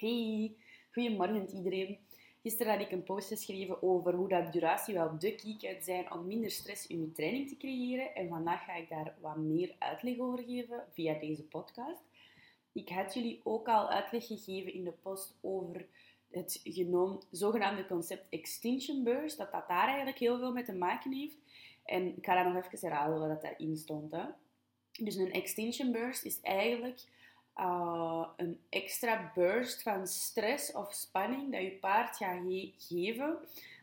Hey, goedemorgen iedereen. Gisteren had ik een post geschreven over hoe dat duratie wel de key kan zijn om minder stress in je training te creëren. En vandaag ga ik daar wat meer uitleg over geven via deze podcast. Ik had jullie ook al uitleg gegeven in de post over het genoemd, zogenaamde concept Extinction Burst, dat dat daar eigenlijk heel veel mee te maken heeft. En ik ga daar nog even herhalen wat daarin stond. Hè. Dus een Extinction Burst is eigenlijk uh, een extra burst van stress of spanning dat je paard gaat geven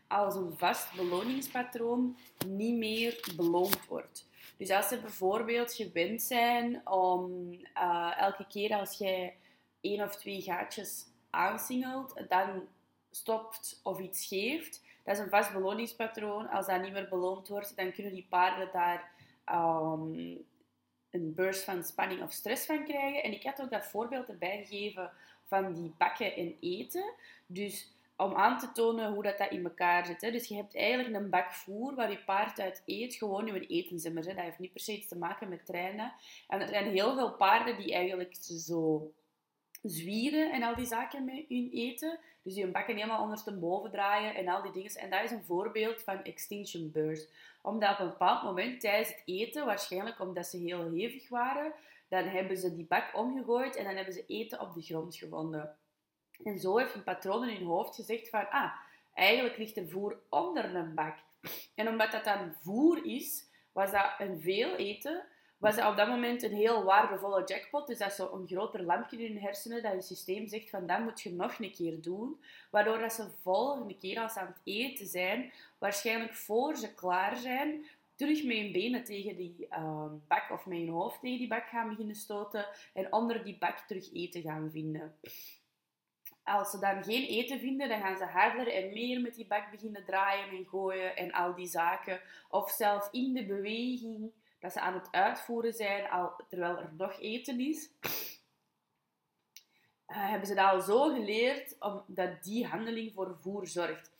als een vast beloningspatroon niet meer beloond wordt. Dus als ze bijvoorbeeld gewend zijn om uh, elke keer als jij één of twee gaatjes aansingelt, dan stopt of iets geeft, dat is een vast beloningspatroon. Als dat niet meer beloond wordt, dan kunnen die paarden daar um, een burst van spanning of stress van krijgen. En ik had ook dat voorbeeld erbij gegeven van die bakken en eten. Dus om aan te tonen hoe dat, dat in elkaar zit. Hè. Dus je hebt eigenlijk een bak voer waar je paard uit eet, gewoon in een etenzimmer. Hè. Dat heeft niet per se iets te maken met trainen. En er zijn heel veel paarden die eigenlijk zo zwieren en al die zaken met hun eten. Dus die hun bakken helemaal ondersteboven draaien en al die dingen. En dat is een voorbeeld van extinction burst. Omdat op een bepaald moment tijdens het eten, waarschijnlijk omdat ze heel hevig waren, dan hebben ze die bak omgegooid en dan hebben ze eten op de grond gevonden. En zo heeft een patroon in hun hoofd gezegd van, ah, eigenlijk ligt er voer onder een bak. En omdat dat dan voer is, was dat een veel eten was dat op dat moment een heel waardevolle jackpot. Dus dat is zo'n groter lampje in hun hersenen dat je systeem zegt van dat moet je nog een keer doen. Waardoor dat ze volgende keer als ze aan het eten zijn, waarschijnlijk voor ze klaar zijn, terug met hun benen tegen die uh, bak of met hun hoofd tegen die bak gaan beginnen stoten en onder die bak terug eten gaan vinden. Als ze dan geen eten vinden, dan gaan ze harder en meer met die bak beginnen draaien en gooien en al die zaken. Of zelf in de beweging dat ze aan het uitvoeren zijn al, terwijl er nog eten is. Uh, hebben ze dat al zo geleerd omdat die handeling voor voer zorgt.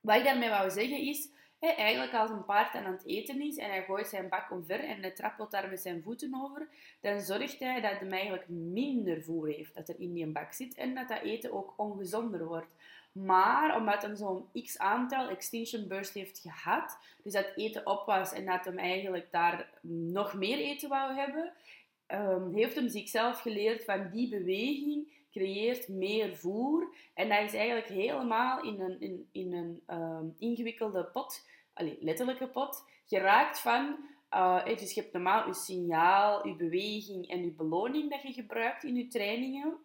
Wat ik daarmee wou zeggen is, eigenlijk als een paard aan het eten is en hij gooit zijn bak omver en hij trappelt daar met zijn voeten over, dan zorgt hij dat hij eigenlijk minder voer heeft dat er in die bak zit en dat dat eten ook ongezonder wordt. Maar omdat hij zo'n x aantal extinction burst heeft gehad, dus dat eten op was en dat hem eigenlijk daar nog meer eten wou hebben, um, heeft hem zichzelf geleerd van die beweging creëert meer voer. En dat is eigenlijk helemaal in een, in, in een um, ingewikkelde pot, allez, letterlijke pot, geraakt van... Uh, dus je hebt normaal je signaal, je beweging en je beloning dat je gebruikt in je trainingen.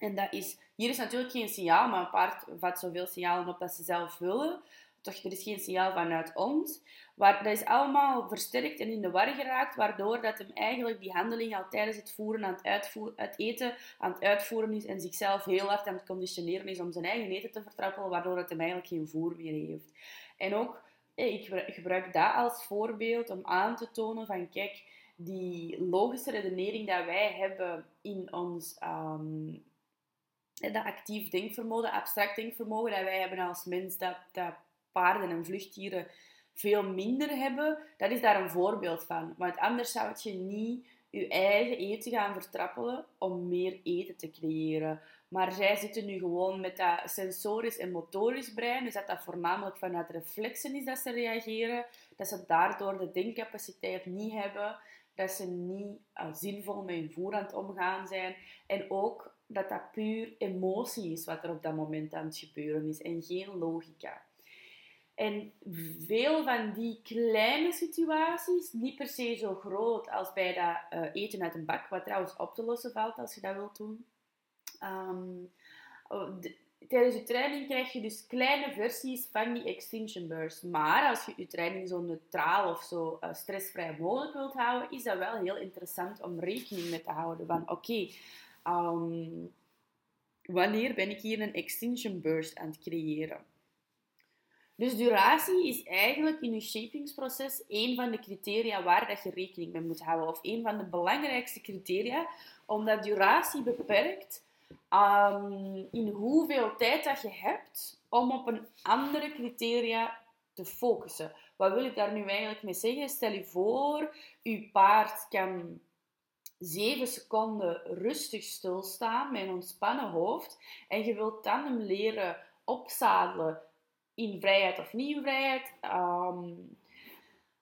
En dat is, hier is natuurlijk geen signaal, maar een paard vat zoveel signalen op dat ze zelf willen. Toch, er is geen signaal vanuit ons. Waar, dat is allemaal versterkt en in de war geraakt, waardoor dat hem eigenlijk die handeling al tijdens het voeren aan het, uitvoeren, het eten aan het uitvoeren is en zichzelf heel hard aan het conditioneren is om zijn eigen eten te vertrappelen, waardoor dat hem eigenlijk geen voer meer heeft. En ook, eh, ik gebruik dat als voorbeeld om aan te tonen van, kijk, die logische redenering dat wij hebben in ons um, dat actief denkvermogen, abstract denkvermogen dat wij hebben als mens, dat, dat paarden en vluchtdieren veel minder hebben, dat is daar een voorbeeld van. Want anders zou je niet je eigen eten gaan vertrappelen om meer eten te creëren. Maar zij zitten nu gewoon met dat sensorisch en motorisch brein, dus dat dat voornamelijk vanuit reflexen is dat ze reageren, dat ze daardoor de denkcapaciteit niet hebben, dat ze niet uh, zinvol met hun voer aan het omgaan zijn. En ook dat dat puur emotie is wat er op dat moment aan het gebeuren is en geen logica. En veel van die kleine situaties, niet per se zo groot als bij dat uh, eten uit een bak, wat trouwens op te lossen valt als je dat wilt doen. Um, tijdens je training krijg je dus kleine versies van die extinction burst. Maar als je je training zo neutraal of zo uh, stressvrij mogelijk wilt houden, is dat wel heel interessant om rekening mee te houden. Van oké, um, wanneer ben ik hier een extinction burst aan het creëren? Dus duratie is eigenlijk in je shapingsproces een van de criteria waar dat je rekening mee moet houden. Of een van de belangrijkste criteria, omdat duratie beperkt um, in hoeveel tijd dat je hebt om op een andere criteria te focussen. Wat wil ik daar nu eigenlijk mee zeggen? Stel je voor, je paard kan 7 seconden rustig stilstaan met een ontspannen hoofd. En je wilt dan hem leren opzadelen in vrijheid of niet in vrijheid. Ehm,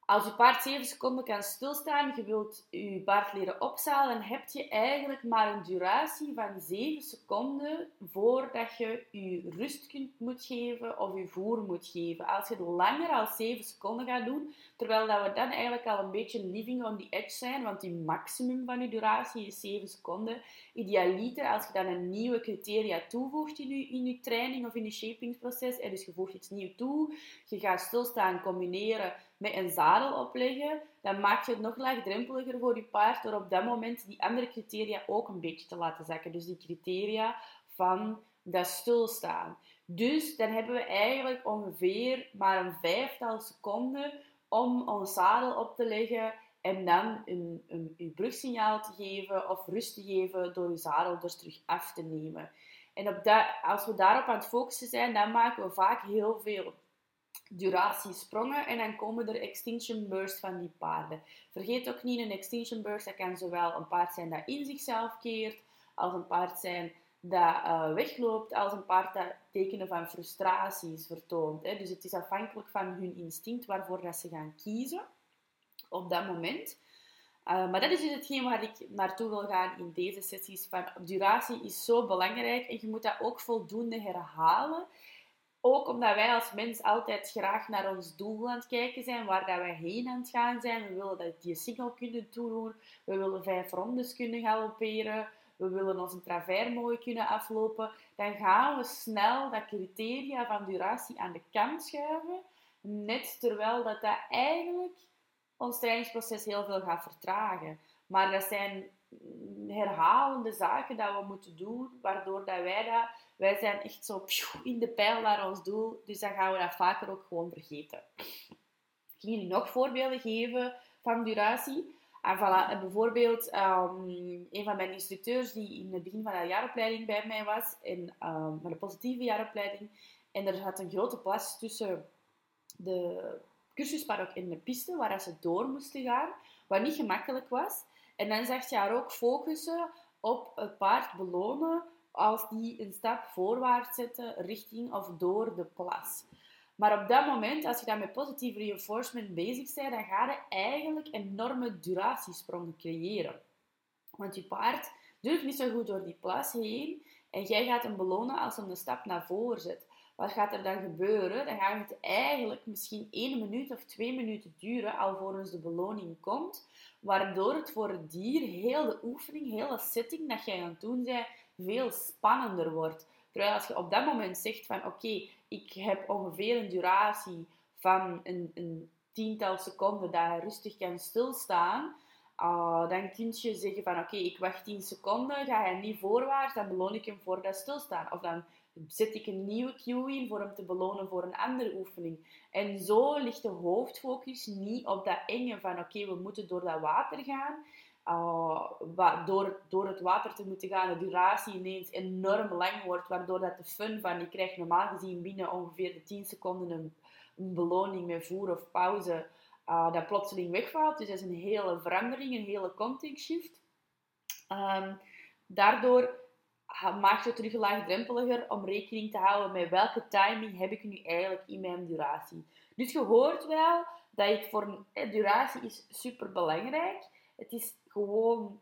als je paard 7 seconden kan stilstaan, je wilt je paard leren opzalen, dan heb je eigenlijk maar een duratie van 7 seconden voordat je je rust kunt, moet geven of je voer moet geven. Als je langer dan 7 seconden gaat doen, terwijl dat we dan eigenlijk al een beetje living on the edge zijn, want die maximum van je duratie is 7 seconden. Idealiter, als je dan een nieuwe criteria toevoegt in je, in training of in je shapingsproces, en dus je voegt iets nieuws toe, je gaat stilstaan combineren met een zadel opleggen, dan maak je het nog laagdrempeliger voor je paard door op dat moment die andere criteria ook een beetje te laten zakken. Dus die criteria van dat stilstaan. Dus dan hebben we eigenlijk ongeveer maar een vijftal seconden om ons zadel op te leggen en dan een, een, een brugsignaal te geven of rust te geven door je zadel dus terug af te nemen. En op dat, als we daarop aan het focussen zijn, dan maken we vaak heel veel duratiesprongen en dan komen er extinction bursts van die paarden. Vergeet ook niet, een extinction burst dat kan zowel een paard zijn dat in zichzelf keert, als een paard zijn dat uh, wegloopt, als een paard dat tekenen van frustraties vertoont. Hè. Dus het is afhankelijk van hun instinct waarvoor dat ze gaan kiezen op dat moment. Uh, maar dat is dus hetgeen waar ik naartoe wil gaan in deze sessies. Van, duratie is zo belangrijk en je moet dat ook voldoende herhalen. Ook omdat wij als mens altijd graag naar ons doel aan het kijken zijn, waar dat wij heen aan het gaan zijn. We willen dat die single kunnen toedoen. We willen vijf rondes kunnen galopperen. We willen onze travers mooi kunnen aflopen. Dan gaan we snel dat criteria van duratie aan de kant schuiven. Net terwijl dat, dat eigenlijk ons trainingsproces heel veel gaat vertragen. Maar dat zijn herhalende zaken dat we moeten doen, waardoor dat wij dat wij zijn echt zo in de pijl naar ons doel, dus dan gaan we dat vaker ook gewoon vergeten. Ik ga jullie nog voorbeelden geven van duratie. En voilà, bijvoorbeeld um, een van mijn instructeurs die in het begin van de jaaropleiding bij mij was, en, um, van de positieve jaaropleiding, en er had een grote plas tussen de cursuspark en de piste waar ze door moesten gaan, wat niet gemakkelijk was. En dan zag je haar ook focussen op het paard belonen als die een stap voorwaarts zetten richting of door de plas. Maar op dat moment, als je dan met positieve reinforcement bezig bent, dan ga je eigenlijk enorme duratiesprongen creëren. Want je paard durft niet zo goed door die plas heen en jij gaat hem belonen als hij een stap naar voren zet. Wat gaat er dan gebeuren? Dan gaat het eigenlijk misschien één minuut of twee minuten duren alvorens de beloning komt, waardoor het voor het dier heel de oefening, heel de setting dat jij aan het doen bent, veel spannender wordt. Terwijl als je op dat moment zegt van oké, ik heb ongeveer een duratie van een, een tiental seconden dat je rustig kan stilstaan, uh, dan kun je zeggen van oké, ik wacht 10 seconden, ga hij niet voorwaarts, dan beloon ik hem voor dat stilstaan. Of dan zet ik een nieuwe cue in voor hem te belonen voor een andere oefening. En zo ligt de hoofdfocus niet op dat enge van oké, we moeten door dat water gaan. Uh, door, het water te moeten gaan, de duratie ineens enorm lang wordt, waardoor dat de fun van, je krijgt normaal gezien binnen ongeveer de 10 seconden een, een beloning met voer of pauze, uh, dat plotseling wegvalt. Dus dat is een hele verandering, een hele context shift. Um, daardoor maakt het terug laagdrempeliger om rekening te houden met welke timing heb ik nu eigenlijk in mijn duratie. Dus je hoort wel dat ik voor duratie is super belangrijk. Het is gewoon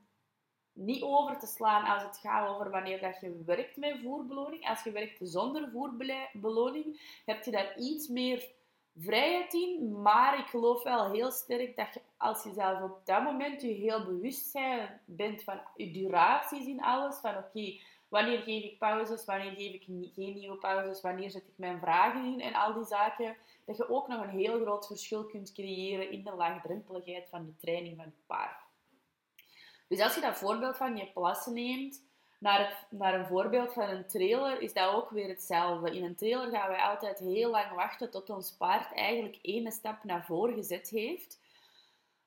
niet over te slaan als het gaat over wanneer dat je werkt met voerbeloning. Als je werkt zonder voerbeloning, heb je daar iets meer vrijheid in. Maar ik geloof wel heel sterk dat je, als je zelf op dat moment je heel bewust bent van je duraties in alles, van oké, wanneer geef ik pauzes, wanneer geef ik geen nieuwe pauzes, wanneer zet ik mijn vragen in en al die zaken, dat je ook nog een heel groot verschil kunt creëren in de laagdrempeligheid van de training van je paard. Dus als je dat voorbeeld van je plassen neemt, naar, naar een voorbeeld van een trailer, is dat ook weer hetzelfde. In een trailer gaan wij altijd heel lang wachten tot ons paard eigenlijk één stap naar voren gezet heeft.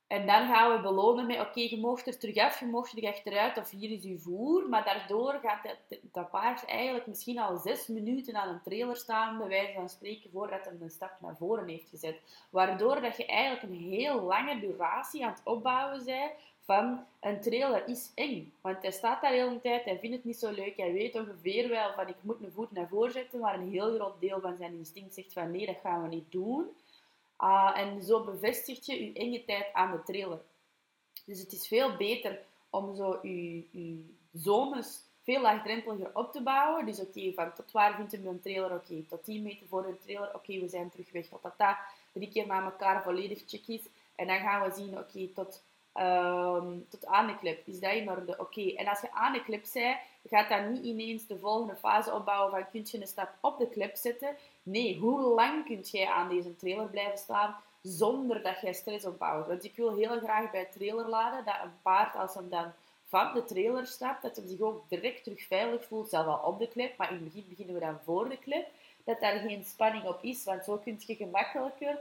En dan gaan we belonen met, oké, je mocht er terug af, je mocht er achteruit, of hier is je voer. Maar daardoor gaat dat, dat paard eigenlijk misschien al zes minuten aan een trailer staan, bij wijze van spreken, voordat hij een stap naar voren heeft gezet. Waardoor dat je eigenlijk een heel lange duratie aan het opbouwen bent van een trailer is eng. Want hij staat daar de hele tijd, hij vindt het niet zo leuk, hij weet ongeveer wel van ik moet een voet naar voren zetten, maar een heel groot deel van zijn instinct zegt van nee, dat gaan we niet doen. Uh, en zo bevestigt je je enge tijd aan de trailer. Dus het is veel beter om zo je, je zones veel laagdrempeliger op te bouwen. Dus oké, van tot waar vindt u een trailer? Oké, tot 10 meter voor een trailer. Oké, we zijn terug weg. Tot dat drie keer na elkaar volledig check is. En dan gaan we zien, oké, tot Um, tot aan de clip. Is dat in orde? Oké. En als je aan de clip bent, gaat dat niet ineens de volgende fase opbouwen van kun je een stap op de clip zetten. Nee, hoe lang kun jij aan deze trailer blijven staan zonder dat jij stress opbouwt? Want ik wil heel graag bij trailer laden dat een paard, als hem dan van de trailer stapt, dat hij zich ook direct terug veilig voelt, zelf al op de clip, maar in het begin beginnen we dan voor de clip, dat daar geen spanning op is, want zo kun je gemakkelijker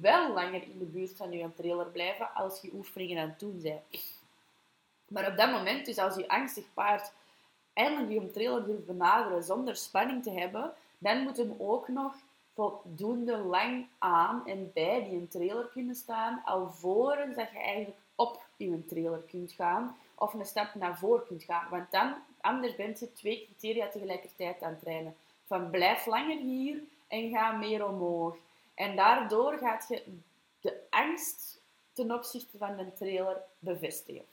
wel langer in de buurt van je trailer blijven als je oefeningen aan het doen bent. Maar op dat moment, dus als je angstig paard eindelijk je trailer durft benaderen zonder spanning te hebben, dan moet hem ook nog voldoende lang aan en bij die trailer kunnen staan, alvorens dat je eigenlijk op je trailer kunt gaan of een stap naar voren kunt gaan. Want dan, anders bent je twee criteria tegelijkertijd aan het trainen. Van blijf langer hier en ga meer omhoog. En daardoor gaat je de angst ten opzichte van de trailer bevestigen.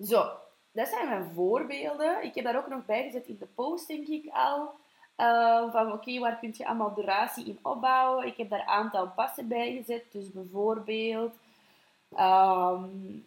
Zo, dat zijn mijn voorbeelden. Ik heb daar ook nog bij gezet in de post, denk ik al. Uh, van oké, waar kun je allemaal duratie in opbouwen? Ik heb daar een aantal passen bij gezet. Dus bijvoorbeeld, um,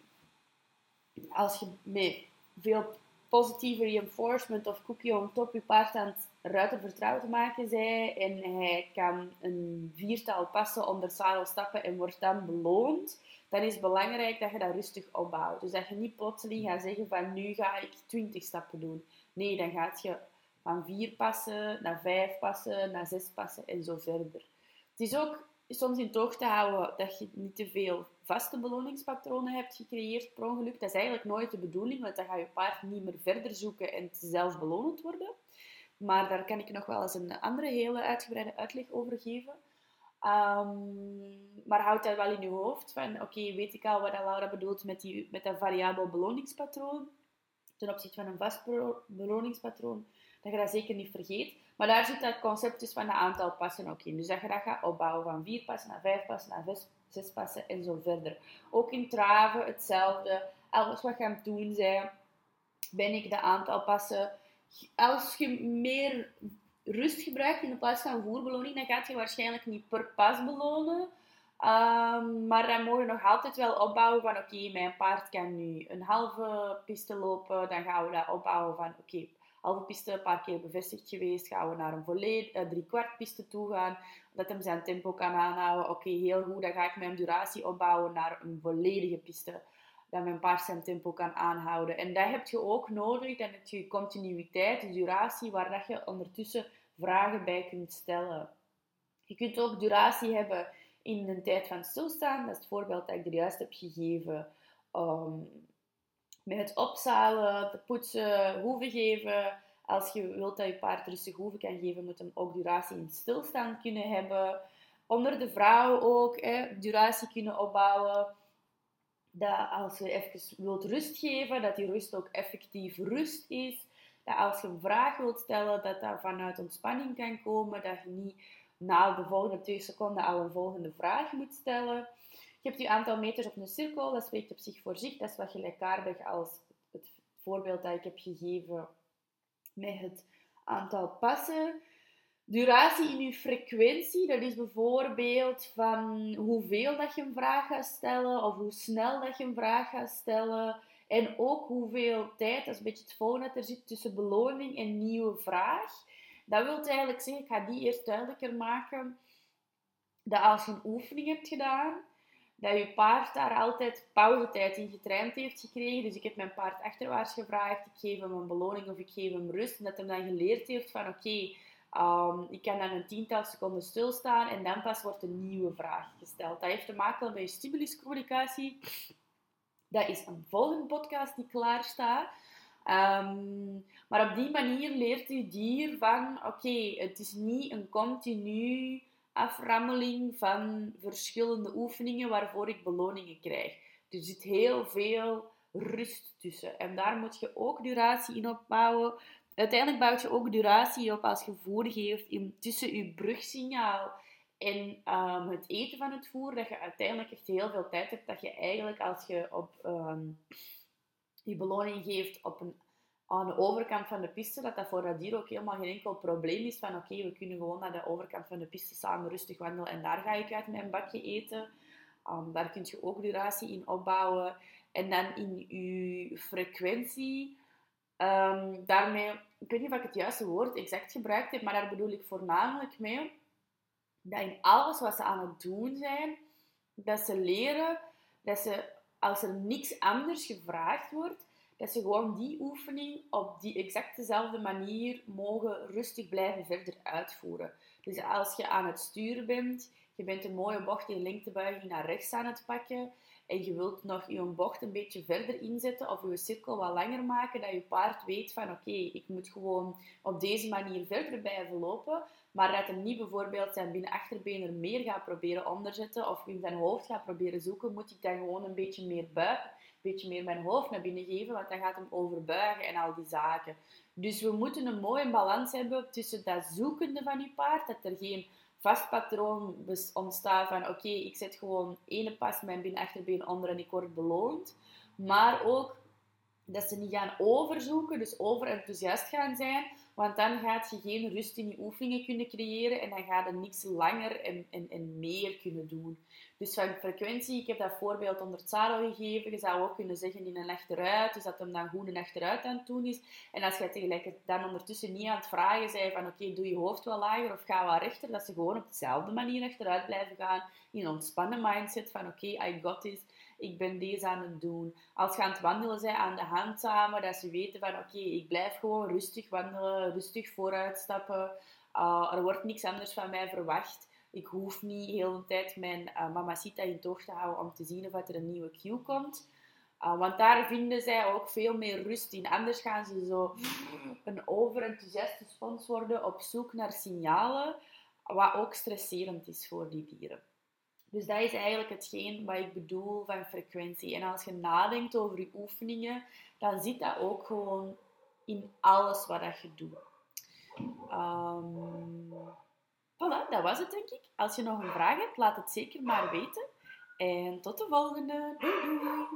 als je met veel positieve reinforcement of cookie on top je paard aan het ruiter vertrouwd maken zij en hij kan een viertal passen onder zadel stappen en wordt dan beloond, dan is het belangrijk dat je dat rustig opbouwt. Dus dat je niet plotseling gaat zeggen van nu ga ik 20 stappen doen. Nee, dan gaat je van vier passen naar vijf passen, naar zes passen en zo verder. Het is ook soms in toog te houden dat je niet te veel vaste beloningspatronen hebt gecreëerd per ongeluk. Dat is eigenlijk nooit de bedoeling, want dan ga je paard niet meer verder zoeken en zelf belonend worden. Maar daar kan ik nog wel eens een andere hele uitgebreide uitleg over geven. Um, maar houd dat wel in je hoofd. Van, oké, weet ik al wat Laura bedoelt met, die, met dat variabel beloningspatroon. Ten opzichte van een vast beloningspatroon. Dat je dat zeker niet vergeet. Maar daar zit dat concept dus van een aantal passen ook in. Dus dat je dat gaat opbouwen van vier passen naar vijf passen naar zes, passen en zo verder. Ook in traven hetzelfde. Alles wat je doen bent, ben ik de aantal passen als je meer rust gebruikt in plaats van voerbeloning, dan gaat je waarschijnlijk niet per pas belonen. Um, maar dan mogen we nog altijd wel opbouwen van oké, mijn paard kan nu een halve piste lopen. Dan gaan we dat opbouwen van oké, halve piste, een paar keer bevestigd geweest. Gaan we naar een volledig, uh, drie kwart piste toe gaan. Dat hem zijn tempo kan aanhouden. Oké, heel goed. Dan ga ik mijn duratie opbouwen naar een volledige piste dat mijn paard zijn tempo kan aanhouden. En dat heb je ook nodig, heb je continuïteit, de duratie, waar dat je ondertussen vragen bij kunt stellen. Je kunt ook duratie hebben in een tijd van stilstaan. Dat is het voorbeeld dat ik er juist heb gegeven. Um, met het opzalen, de poetsen, hoeven geven. Als je wilt dat je paard rustig hoeven kan geven, moet hem ook duratie in stilstaan kunnen hebben. Onder de vrouw ook, hè, duratie kunnen opbouwen dat als je even wilt rust geven, dat die rust ook effectief rust is. Dat als je een vraag wilt stellen, dat dat vanuit ontspanning kan komen. Dat je niet na de volgende twee seconden al een volgende vraag moet stellen. Je hebt je aantal meters op een cirkel, dat spreekt op zich voor zich. Dat is wat gelijkaardig als het voorbeeld dat ik heb gegeven met het aantal passen. Duratie in je frequentie, dat is bijvoorbeeld van hoeveel dat je een vraag gaat stellen of hoe snel dat je een vraag gaat stellen. En ook hoeveel tijd, dat is een beetje het volgende er zit tussen beloning en nieuwe vraag. Dat wil eigenlijk zeggen, ik ga die eerst duidelijker maken, dat als je een oefening hebt gedaan, dat je paard daar altijd pauzetijd in getraind heeft gekregen. Dus ik heb mijn paard achterwaarts gevraagd, ik geef hem een beloning of ik geef hem rust. En dat hij dan geleerd heeft van oké, Ik kan dan een tiental seconden stilstaan en dan pas wordt een nieuwe vraag gesteld. Dat heeft te maken met je stimuluscommunicatie. Dat is een volgende podcast die klaar staat. Um, maar op die manier leert je dier van, oké, het is niet een continu aframmeling van verschillende oefeningen waarvoor ik beloningen krijg. Er zit heel veel rust tussen. En daar moet je ook duratie in opbouwen. Uiteindelijk bouwt je ook duratie op als je voer geeft in, tussen je brugsignaal en um, het eten van het voer. Dat je uiteindelijk echt heel veel tijd hebt. Dat je eigenlijk als je op um, je beloning geeft op een, aan de overkant van de piste, dat dat voor dat dier ook helemaal geen enkel probleem is. Van oké, we kunnen gewoon naar de overkant van de piste samen rustig wandelen en daar ga ik uit mijn bakje eten. Um, daar kun je ook duratie in opbouwen. En dan in je frequentie, um, daarmee, ik weet niet of ik het juiste woord exact gebruikt heb, maar daar bedoel ik voornamelijk mee dat in alles wat ze aan het doen zijn, dat ze leren dat ze, als er niks anders gevraagd wordt, dat ze gewoon die oefening op die exact dezelfde manier mogen rustig blijven verder uitvoeren. Dus als je aan het sturen bent, je bent een mooie bocht in lengtebuiging naar rechts aan het pakken, en je wilt nog je bocht een beetje verder inzetten of je cirkel wat langer maken, dat je paard weet van oké, ik moet gewoon op deze manier verder blijven lopen, maar dat hem niet bijvoorbeeld zijn binnenachterbeen er meer gaat proberen onderzetten of in zijn hoofd gaat proberen zoeken, moet ik dan gewoon een beetje meer buigen, een beetje meer mijn hoofd naar binnen geven, want dan gaat hem overbuigen en al die zaken. Dus we moeten een mooie balans hebben tussen dat zoekende van je paard, dat er geen vast patroon ontstaat van oké, ik zet gewoon ene pas mijn binnenachterbeen onder en ik word beloond. Maar ook dat ze niet gaan overzoeken, dus overenthousiast gaan zijn, want dan gaat je geen rust in je oefeningen kunnen creëren en dan ga je niks langer en, en, en meer kunnen doen. Dus van frequentie, ik heb dat voorbeeld onder zadel gegeven. Je zou ook kunnen zeggen in een achteruit, dus dat hem dan goed een achteruit aan het doen is. En als je tegelijkertijd dan ondertussen niet aan het vragen bent van oké, doe je hoofd wel lager of ga wat rechter, dat ze gewoon op dezelfde manier achteruit blijven gaan in een ontspannen mindset van oké, I got this ik ben deze aan het doen. Als je aan het wandelen zijn aan de hand samen, dat ze weten van oké, ik blijf gewoon rustig wandelen, rustig vooruit stappen. Uh, er wordt niks anders van mij verwacht. Ik hoef niet heel de tijd mijn uh, mamacita in toog te houden om te zien of er een nieuwe cue komt. Uh, want daar vinden zij ook veel meer rust in. Anders gaan ze zo een overenthousiaste spons worden op zoek naar signalen, wat ook stresserend is voor die dieren. Dus dat is eigenlijk hetgeen wat ik bedoel van frequentie. En als je nadenkt over je oefeningen, dan zit dat ook gewoon in alles wat dat je doet. Um, voilà, dat was het denk ik. Als je nog een vraag hebt, laat het zeker maar weten. En tot de volgende. Doei doei!